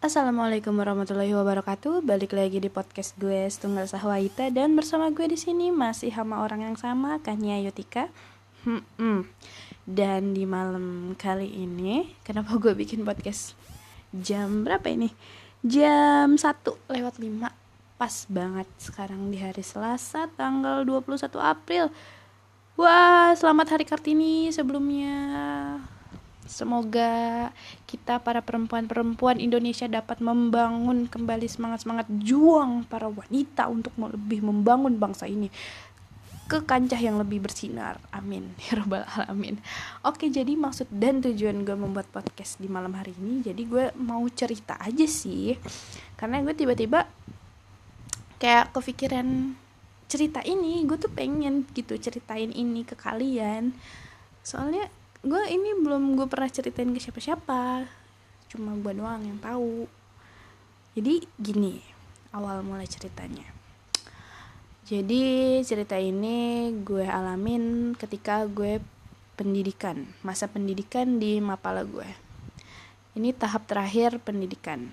Assalamualaikum warahmatullahi wabarakatuh. Balik lagi di podcast gue Setunggal Sahwaita dan bersama gue di sini masih sama orang yang sama Kania Yotika. Hmm, hmm. Dan di malam kali ini, kenapa gue bikin podcast jam berapa ini? Jam 1 lewat 5 Pas banget sekarang di hari Selasa tanggal 21 April Wah, selamat Hari Kartini sebelumnya Semoga kita para perempuan-perempuan Indonesia dapat membangun kembali semangat-semangat juang para wanita untuk lebih membangun bangsa ini ke kancah yang lebih bersinar. Amin. Ya robbal alamin. Oke, jadi maksud dan tujuan gue membuat podcast di malam hari ini, jadi gue mau cerita aja sih. Karena gue tiba-tiba kayak kepikiran cerita ini, gue tuh pengen gitu ceritain ini ke kalian. Soalnya gue ini belum gue pernah ceritain ke siapa-siapa. Cuma gue doang yang tahu. Jadi gini awal mulai ceritanya. Jadi cerita ini gue alamin ketika gue pendidikan masa pendidikan di Mapala gue ini tahap terakhir pendidikan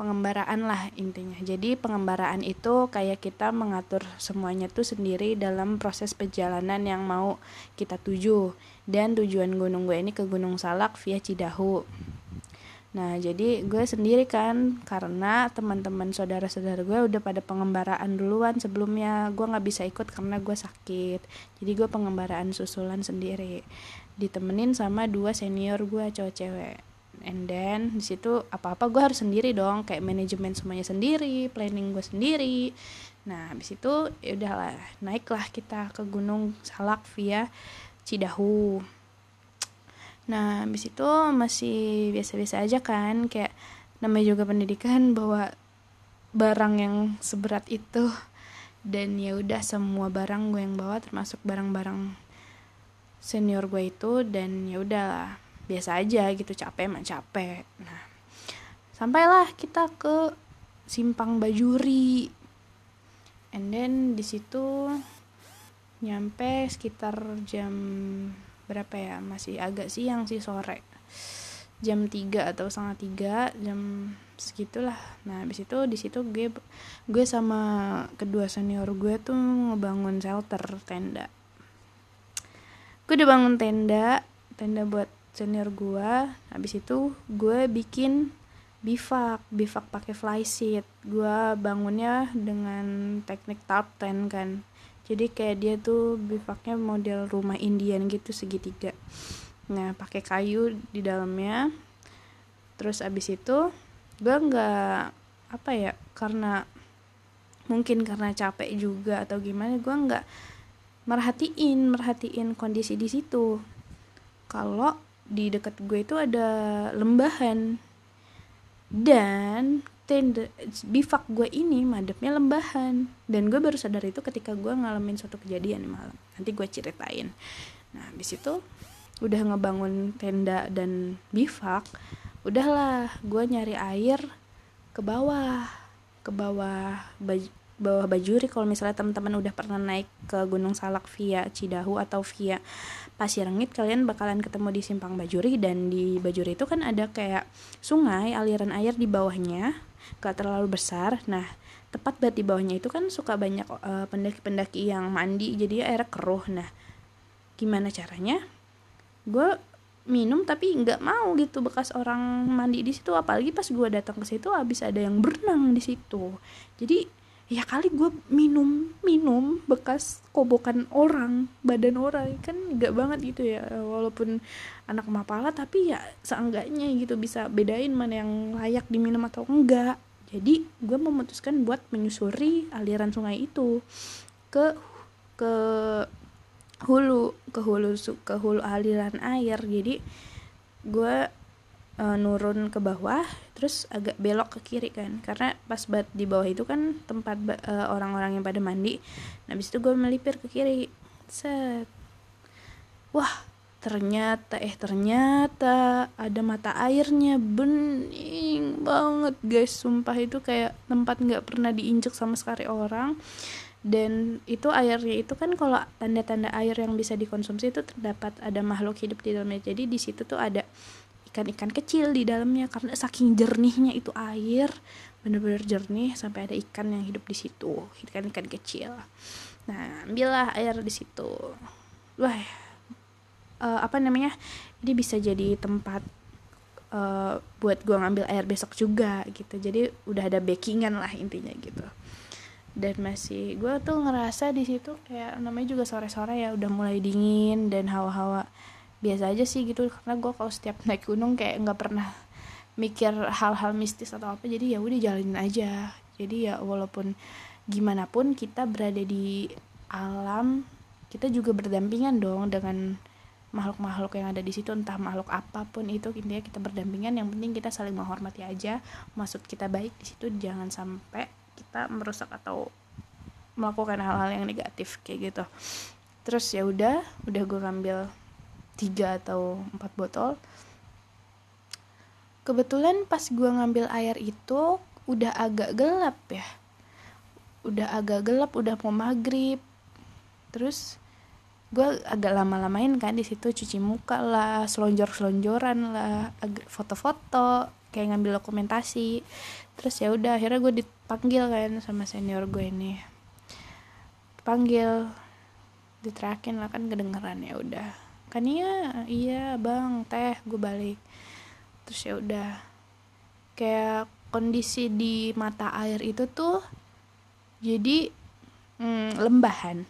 pengembaraan lah intinya. Jadi pengembaraan itu kayak kita mengatur semuanya tuh sendiri dalam proses perjalanan yang mau kita tuju. Dan tujuan gunung gue ini ke Gunung Salak via Cidahu. Nah jadi gue sendiri kan karena teman-teman saudara-saudara gue udah pada pengembaraan duluan sebelumnya. Gue nggak bisa ikut karena gue sakit. Jadi gue pengembaraan susulan sendiri. Ditemenin sama dua senior gue cowok cewek and then di situ apa apa gue harus sendiri dong. Kayak manajemen semuanya sendiri planning gue sendiri. Nah habis itu ya udahlah naiklah kita ke gunung salak via cidahu. Nah habis itu masih biasa-biasa aja kan. Kayak namanya juga pendidikan bawa barang yang seberat itu. Dan ya udah semua barang gue yang bawa termasuk barang-barang senior gue itu. Dan ya udahlah biasa aja gitu capek emang capek. Nah sampailah kita ke simpang bajuri. And then di situ nyampe sekitar jam berapa ya? Masih agak siang sih sore. Jam 3 atau setengah tiga jam segitulah. Nah habis itu di situ gue gue sama kedua senior gue tuh ngebangun shelter tenda. Gue udah bangun tenda tenda buat senior gue habis itu gue bikin bivak bivak pakai flysheet gue bangunnya dengan teknik tarp tent kan. Jadi kayak dia tuh bivaknya model rumah Indian gitu segitiga. Nah pakai kayu di dalamnya. Terus abis itu gue nggak apa ya karena mungkin karena capek juga atau gimana gue nggak merhatiin merhatiin kondisi di situ. Kalau di dekat gue itu ada lembahan. Dan tenda bivak gue ini madepnya lembahan. Dan gue baru sadar itu ketika gue ngalamin suatu kejadian di malam. Nanti gue ceritain. Nah habis itu udah ngebangun tenda dan bivak udahlah gue nyari air ke bawah. Ke bawah bawah bajuri kalau misalnya teman-teman udah pernah naik ke Gunung Salak via Cidahu atau via Pasir Rengit kalian bakalan ketemu di Simpang Bajuri. Dan di Bajuri itu kan ada kayak sungai aliran air di bawahnya gak terlalu besar. Nah tepat banget di bawahnya itu kan suka banyak pendaki pendaki-pendaki yang mandi jadi airnya keruh. Nah gimana caranya? Gue minum tapi nggak mau gitu bekas orang mandi di situ. Apalagi pas gue datang ke situ habis ada yang berenang di situ. Jadi ya kali gue minum minum bekas kobokan orang badan orang. Kan gak banget gitu ya walaupun anak mapala tapi ya seenggaknya gitu bisa bedain mana yang layak diminum atau enggak. Jadi gue memutuskan buat menyusuri aliran sungai itu ke ke hulu ke hulu ke hulu aliran air. Jadi gue uh, nurun ke bawah terus agak belok ke kiri kan. Karena pas bat di bawah itu kan tempat uh, orang-orang yang pada mandi. Nah habis itu gue melipir ke kiri. Set. Wah ternyata eh ternyata ada mata airnya bening banget guys. Sumpah itu kayak tempat nggak pernah diinjek sama sekali orang. Dan itu airnya itu kan kalau tanda-tanda air yang bisa dikonsumsi itu terdapat ada makhluk hidup di dalamnya. Jadi di situ tuh ada ikan-ikan kecil di dalamnya karena saking jernihnya itu air bener-bener jernih sampai ada ikan yang hidup di situ ikan-ikan kecil. Nah ambillah air di situ. Wah uh, apa namanya ini bisa jadi tempat uh, buat gua ngambil air besok juga gitu. Jadi udah ada backingan lah intinya gitu. Dan masih gue tuh ngerasa di situ kayak namanya juga sore-sore ya udah mulai dingin dan hawa-hawa biasa aja sih gitu karena gue kalau setiap naik gunung kayak nggak pernah mikir hal-hal mistis atau apa jadi ya udah jalanin aja. Jadi ya walaupun gimana pun kita berada di alam kita juga berdampingan dong dengan makhluk-makhluk yang ada di situ entah makhluk apa pun itu intinya kita berdampingan. Yang penting kita saling menghormati aja maksud kita baik di situ jangan sampai kita merusak atau melakukan hal-hal yang negatif kayak gitu. Terus ya udah udah gue ngambil tiga atau empat botol. Kebetulan pas gue ngambil air itu udah agak gelap ya. Udah agak gelap udah mau maghrib. Terus gue agak lama-lamain kan di situ cuci muka lah selonjor selonjoran lah foto-foto kayak ngambil dokumentasi. Terus ya udah akhirnya gue dipanggil kan sama senior gue ini. Panggil diterakin lah kan kedengeran ya udah kan iya iya bang teh gue balik. Terus ya udah. Kayak kondisi di mata air itu tuh jadi hmm, lembahan.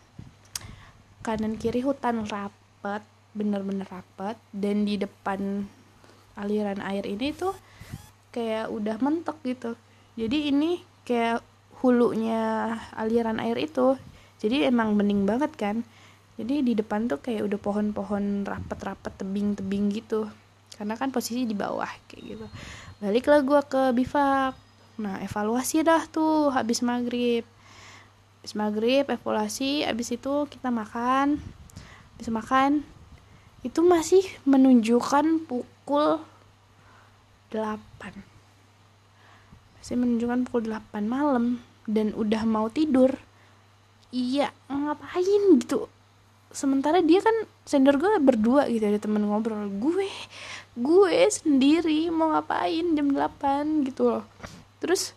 Kanan kiri hutan rapet bener-bener rapet. Dan di depan aliran air ini tuh kayak udah mentok gitu. Jadi ini kayak hulunya aliran air itu. Jadi emang bening banget kan jadi di depan tuh kayak udah pohon-pohon rapet-rapet tebing-tebing gitu. Karena kan posisi di bawah kayak gitu. Baliklah gue ke bivak. Nah evaluasi dah tuh habis maghrib. Habis maghrib evaluasi habis itu kita makan. Habis makan itu masih menunjukkan pukul 8 masih menunjukkan pukul 8 malam. Dan udah mau tidur iya ngapain gitu sementara dia kan sender gue berdua gitu ada temen ngobrol gue gue sendiri mau ngapain jam 8 gitu loh. Terus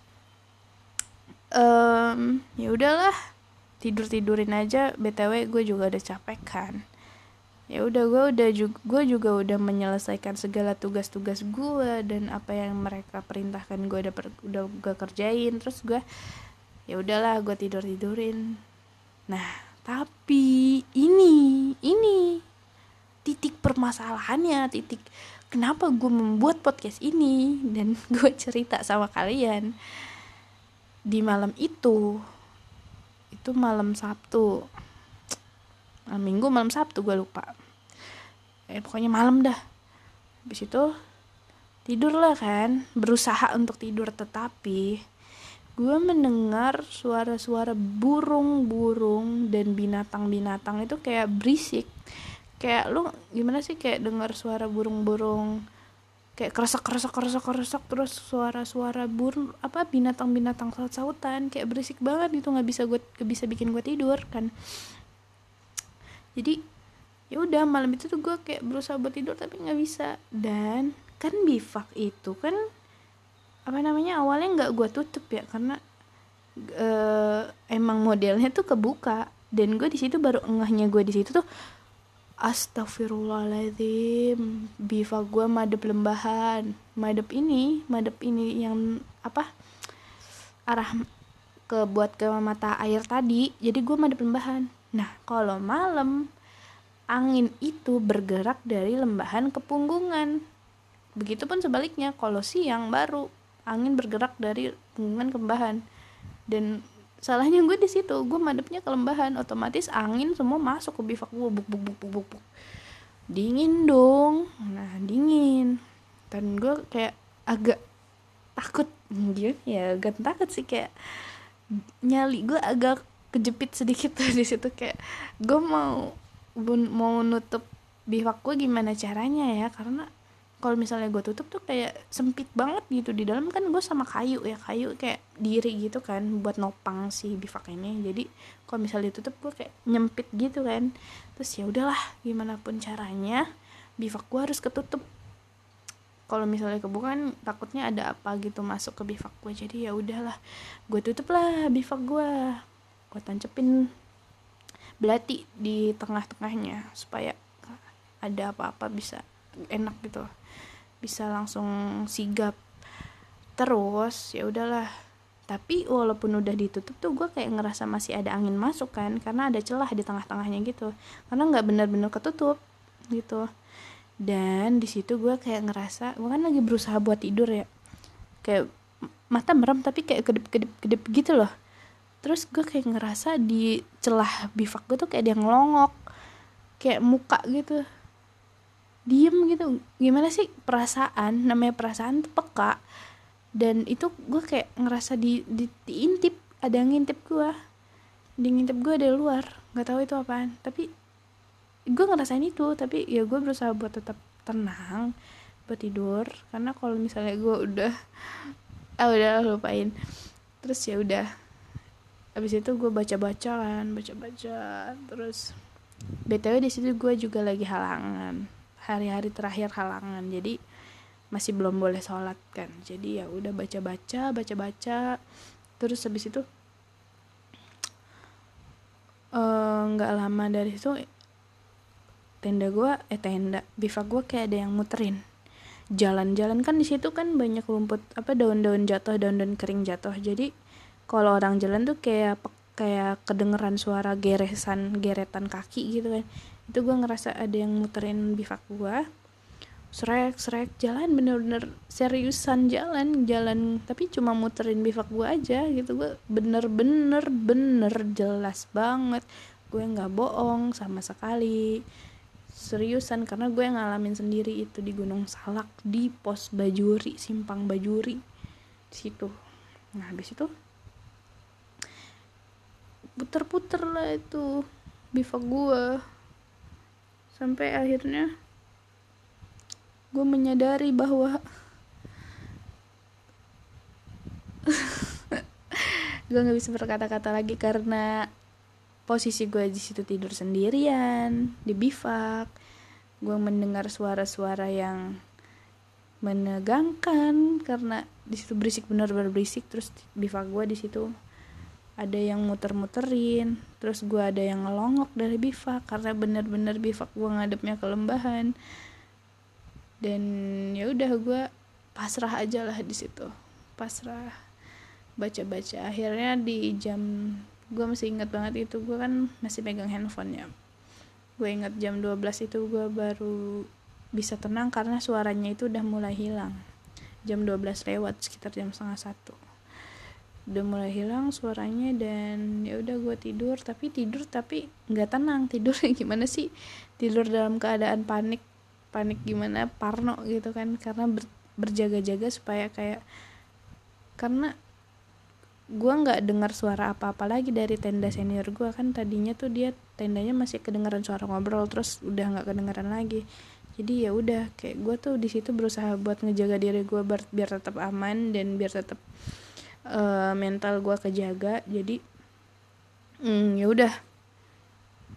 um, ya udahlah tidur tidurin aja. Btw gue juga udah capek kan. Ya udah gue udah juga gue juga udah menyelesaikan segala tugas-tugas gue dan apa yang mereka perintahkan gue udah per, udah gue kerjain. Terus gue ya udahlah gue tidur tidurin. Nah tapi ini ini titik permasalahannya titik kenapa gue membuat podcast ini dan gue cerita sama kalian. Di malam itu itu malam Sabtu. Malam minggu malam Sabtu gue lupa. Eh pokoknya malam dah. Habis itu tidur lah kan berusaha untuk tidur tetapi gue mendengar suara-suara burung-burung dan binatang-binatang itu kayak berisik. Kayak lu gimana sih kayak dengar suara burung-burung? Kayak keresak keresak keresak keresak terus suara-suara burung apa binatang-binatang saut-sautan. Kayak berisik banget gitu nggak bisa gue bisa bikin gue tidur kan. Jadi ya udah malam itu tuh gue kayak berusaha buat tidur tapi nggak bisa. Dan kan bivak itu kan apa namanya awalnya nggak gue tutup ya karena uh, emang modelnya tuh kebuka. Dan gue di situ baru engahnya gue di situ tuh Astagfirullahaladzim Bivak gue madep lembahan. Madep ini Madep ini yang Apa Arah ke buat ke mata air tadi Jadi gue madep lembahan. Nah kalau malam angin itu bergerak dari lembahan ke punggungan. Begitupun sebaliknya, kalau siang baru angin bergerak dari punggungan ke lembahan. Dan salahnya gue di situ, gue madepnya ke lembahan, otomatis angin semua masuk ke bivak gue, buk buk buk buk buk. buk. Dingin dong, nah dingin. Dan gue kayak agak takut, gitu ya agak takut sih kayak nyali gue agak kejepit sedikit tuh di situ kayak gue mau mau nutup bivak gue gimana caranya ya karena kalau misalnya gue tutup tuh kayak sempit banget gitu. Di dalam kan gue sama kayu ya kayu kayak diri gitu kan buat nopang si bivak ini. Jadi kalau misalnya ditutup gue kayak nyempit gitu kan. Terus ya udahlah gimana pun caranya bivak gue harus ketutup. Kalau misalnya kebuka kan takutnya ada apa gitu masuk ke bivak gue jadi ya udahlah gue tutup lah bivak gue gue tancepin belati di tengah-tengahnya supaya ada apa-apa bisa enak gitu. Bisa langsung sigap. Terus ya udahlah. Tapi walaupun udah ditutup tuh gue kayak ngerasa masih ada angin masuk kan karena ada celah di tengah-tengahnya gitu. Karena nggak benar-benar ketutup gitu. Dan di situ gue kayak ngerasa gue kan lagi berusaha buat tidur ya. Kayak mata merem tapi kayak kedip-kedip kedip gitu loh. Terus gue kayak ngerasa di celah bivak gue tuh kayak dia ngelongok kayak muka gitu diem gitu. Gimana sih perasaan? Namanya perasaan tuh peka. Dan itu gue kayak ngerasa di, di diintip. Ada yang ngintip gue di ngintip gue dari luar. Nggak tahu itu apaan. Tapi gue ngerasain itu. Tapi ya gue berusaha buat tetap tenang buat tidur. Karena kalau misalnya gue udah ah udah lupain. Terus ya udah. Abis itu gue baca baca kan baca baca terus btw di situ gue juga lagi halangan hari-hari terakhir halangan. Jadi masih belum boleh sholat kan. Jadi ya udah baca baca baca baca terus habis itu eh, nggak uh, lama dari itu tenda gue eh tenda bivak gue kayak ada yang muterin. Jalan-jalan kan di situ kan banyak rumput apa daun-daun jatuh daun-daun kering jatuh. Jadi kalau orang jalan tuh kayak kayak kedengeran suara geresan geretan kaki gitu kan itu gue ngerasa ada yang muterin bivak gue srek srek jalan bener-bener seriusan jalan jalan tapi cuma muterin bivak gue aja gitu. Gue bener-bener bener jelas banget. Gue nggak bohong sama sekali. Seriusan karena gue ngalamin sendiri itu di Gunung Salak di pos Bajuri simpang Bajuri. Di situ. Nah habis itu puter-puter lah itu bivak gue sampai akhirnya gue menyadari bahwa gue nggak bisa berkata-kata lagi karena posisi gue di situ tidur sendirian di bivak. Gue mendengar suara-suara yang menegangkan karena di situ berisik benar-benar berisik. Terus bivak gue di situ ada yang muter-muterin terus gue ada yang ngelongok dari bivak karena benar-benar bivak gue ngadepnya ke lembahan. Dan ya udah gue pasrah aja lah di situ. Pasrah. Baca-baca. Akhirnya di jam gue masih ingat banget itu gue kan masih pegang handphone ya gue ingat jam 12 itu gue baru bisa tenang karena suaranya itu udah mulai hilang. Jam 12 lewat sekitar jam setengah satu udah mulai hilang suaranya dan ya udah gue tidur tapi tidur tapi nggak tenang. Tidur gimana sih? Tidur dalam keadaan panik panik gimana? Parno gitu kan karena ber, berjaga-jaga supaya kayak karena gue nggak dengar suara apa-apa lagi dari tenda senior gue kan tadinya tuh dia tendanya masih kedengaran suara ngobrol terus udah nggak kedengaran lagi. Jadi ya udah kayak gue tuh di situ berusaha buat ngejaga diri gue biar, tetap aman dan biar tetap uh, mental gue kejaga jadi mm, ya udah.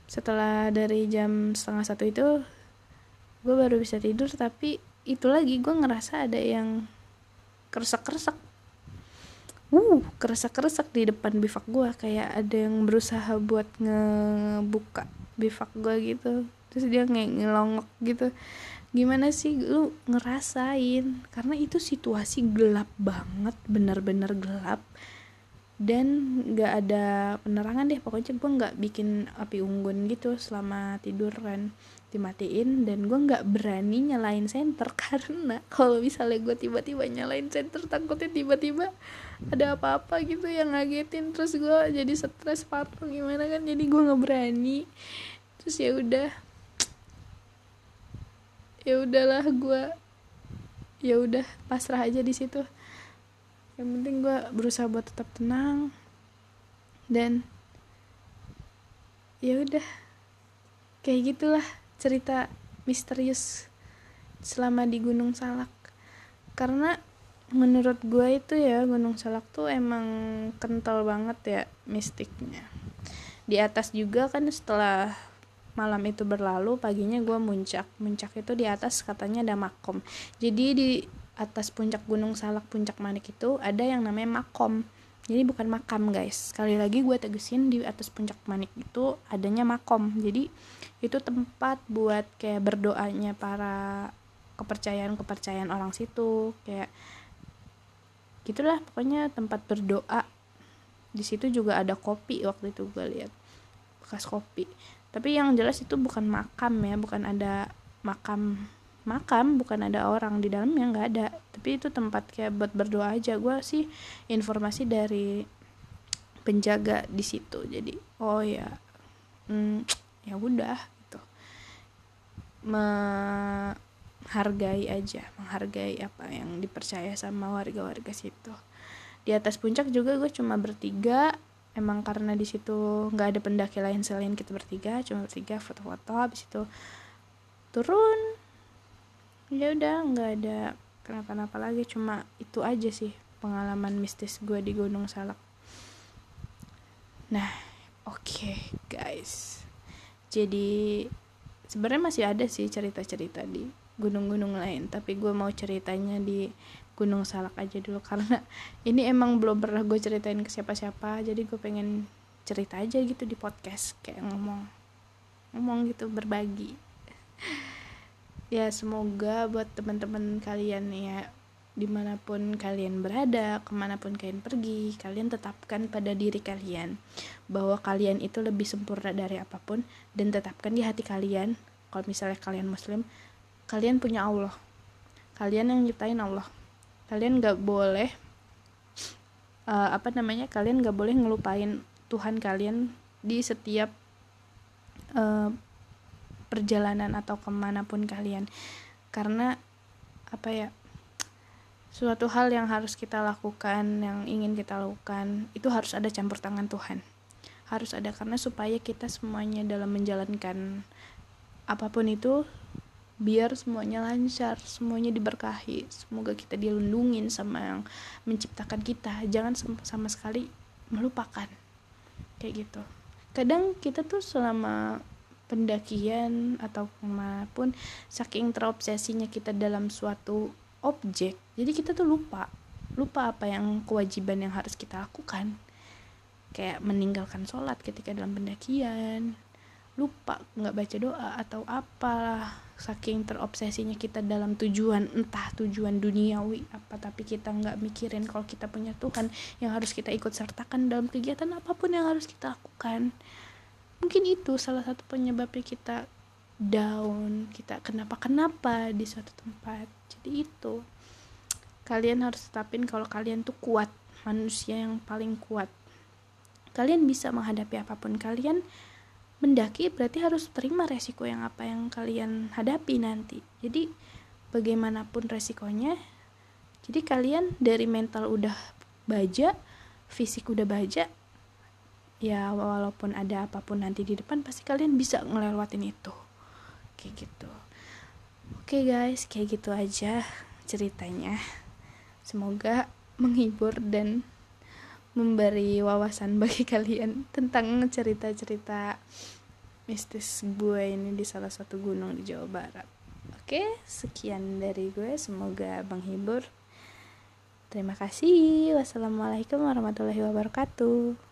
Setelah dari jam setengah satu itu gue baru bisa tidur tapi itu lagi gue ngerasa ada yang keresak-keresak uh keresak-keresak di depan bivak gue kayak ada yang berusaha buat ngebuka bivak gue gitu. Terus dia nge ngelongok gitu gimana sih lu ngerasain? Karena itu situasi gelap banget bener-bener gelap. Dan nggak ada penerangan deh pokoknya gue nggak bikin api unggun gitu selama tidur kan. Dimatiin dan gue nggak berani nyalain senter karena kalau misalnya gue tiba-tiba nyalain senter takutnya tiba-tiba ada apa-apa gitu yang ngagetin terus gue jadi stres parah gimana kan? Jadi gue nggak berani. Terus ya udah ya udahlah gue ya udah pasrah aja di situ. Yang penting gue berusaha buat tetap tenang dan ya udah. Kayak gitulah cerita misterius selama di Gunung Salak. Karena menurut gue itu ya Gunung Salak tuh emang kental banget ya mistiknya. Di atas juga kan setelah malam itu berlalu paginya gue muncak. Muncak itu di atas katanya ada makom. Jadi di atas puncak gunung salak puncak manik itu ada yang namanya makom. Jadi bukan makam guys. Sekali lagi gue tegesin di atas puncak manik itu adanya makom. Jadi itu tempat buat kayak berdoanya para kepercayaan kepercayaan orang situ. Kayak gitulah pokoknya tempat berdoa. Di situ juga ada kopi waktu itu gue lihat bekas kopi tapi yang jelas itu bukan makam ya bukan ada makam makam bukan ada orang di dalamnya nggak ada. Tapi itu tempat kayak buat berdoa aja. Gue sih informasi dari penjaga di situ. Jadi oh ya hmm, ya udah gitu. Menghargai aja menghargai apa yang dipercaya sama warga-warga situ. Di atas puncak juga gue cuma bertiga emang karena di situ nggak ada pendaki lain selain kita bertiga cuma bertiga foto-foto habis itu turun. Ya udah nggak ada kenapa-napa lagi cuma itu aja sih pengalaman mistis gue di Gunung Salak. Nah oke okay, guys. Jadi sebenarnya masih ada sih cerita-cerita di gunung-gunung lain tapi gue mau ceritanya di Gunung Salak aja dulu karena ini emang belum pernah gue ceritain ke siapa-siapa jadi gue pengen cerita aja gitu di podcast kayak ngomong ngomong gitu berbagi. Ya semoga buat teman-teman kalian ya di mana pun kalian berada ke mana pun kalian pergi kalian tetapkan pada diri kalian bahwa kalian itu lebih sempurna dari apa pun dan tetapkan di hati kalian. Kalau misalnya kalian muslim kalian punya Allah. Kalian yang nyiptain Allah kalian nggak boleh uh, apa namanya kalian nggak boleh ngelupain Tuhan kalian di setiap uh, perjalanan atau ke mana pun kalian. Karena apa ya suatu hal yang harus kita lakukan yang ingin kita lakukan itu harus ada campur tangan Tuhan. Harus ada karena supaya kita semuanya dalam menjalankan apa pun itu biar semuanya lancar, semuanya diberkahi. Semoga kita dilindungin sama yang menciptakan kita. Jangan sama sekali melupakan. Kayak gitu. Kadang kita tuh selama pendakian atau ke mana pun saking terobsesinya kita dalam suatu objek jadi kita tuh lupa lupa apa yang kewajiban yang harus kita lakukan kayak meninggalkan sholat ketika dalam pendakian lupa nggak baca doa atau apalah. Saking terobsesinya kita dalam tujuan entah tujuan duniawi apa tapi kita nggak mikirin kalau kita punya Tuhan yang harus kita ikut sertakan dalam kegiatan apa pun yang harus kita lakukan. Mungkin itu salah satu penyebabnya kita down kita kenapa kenapa di suatu tempat. Jadi itu. Kalian harus tetapin kalau kalian tuh kuat manusia yang paling kuat. Kalian bisa menghadapi apa pun. Kalian mendaki berarti harus terima resiko yang apa yang kalian hadapi nanti. Jadi bagaimanapun resikonya jadi kalian dari mental udah baja fisik udah baja ya walaupun ada apa pun nanti di depan pasti kalian bisa ngelewatin itu. Kayak gitu. Oke guys kayak gitu aja ceritanya. Semoga menghibur dan memberi wawasan bagi kalian tentang cerita-cerita mistis gue ini di salah satu gunung di Jawa Barat. Oke, sekian dari gue. Semoga menghibur. Terima kasih. Wassalamualaikum warahmatullahi wabarakatuh.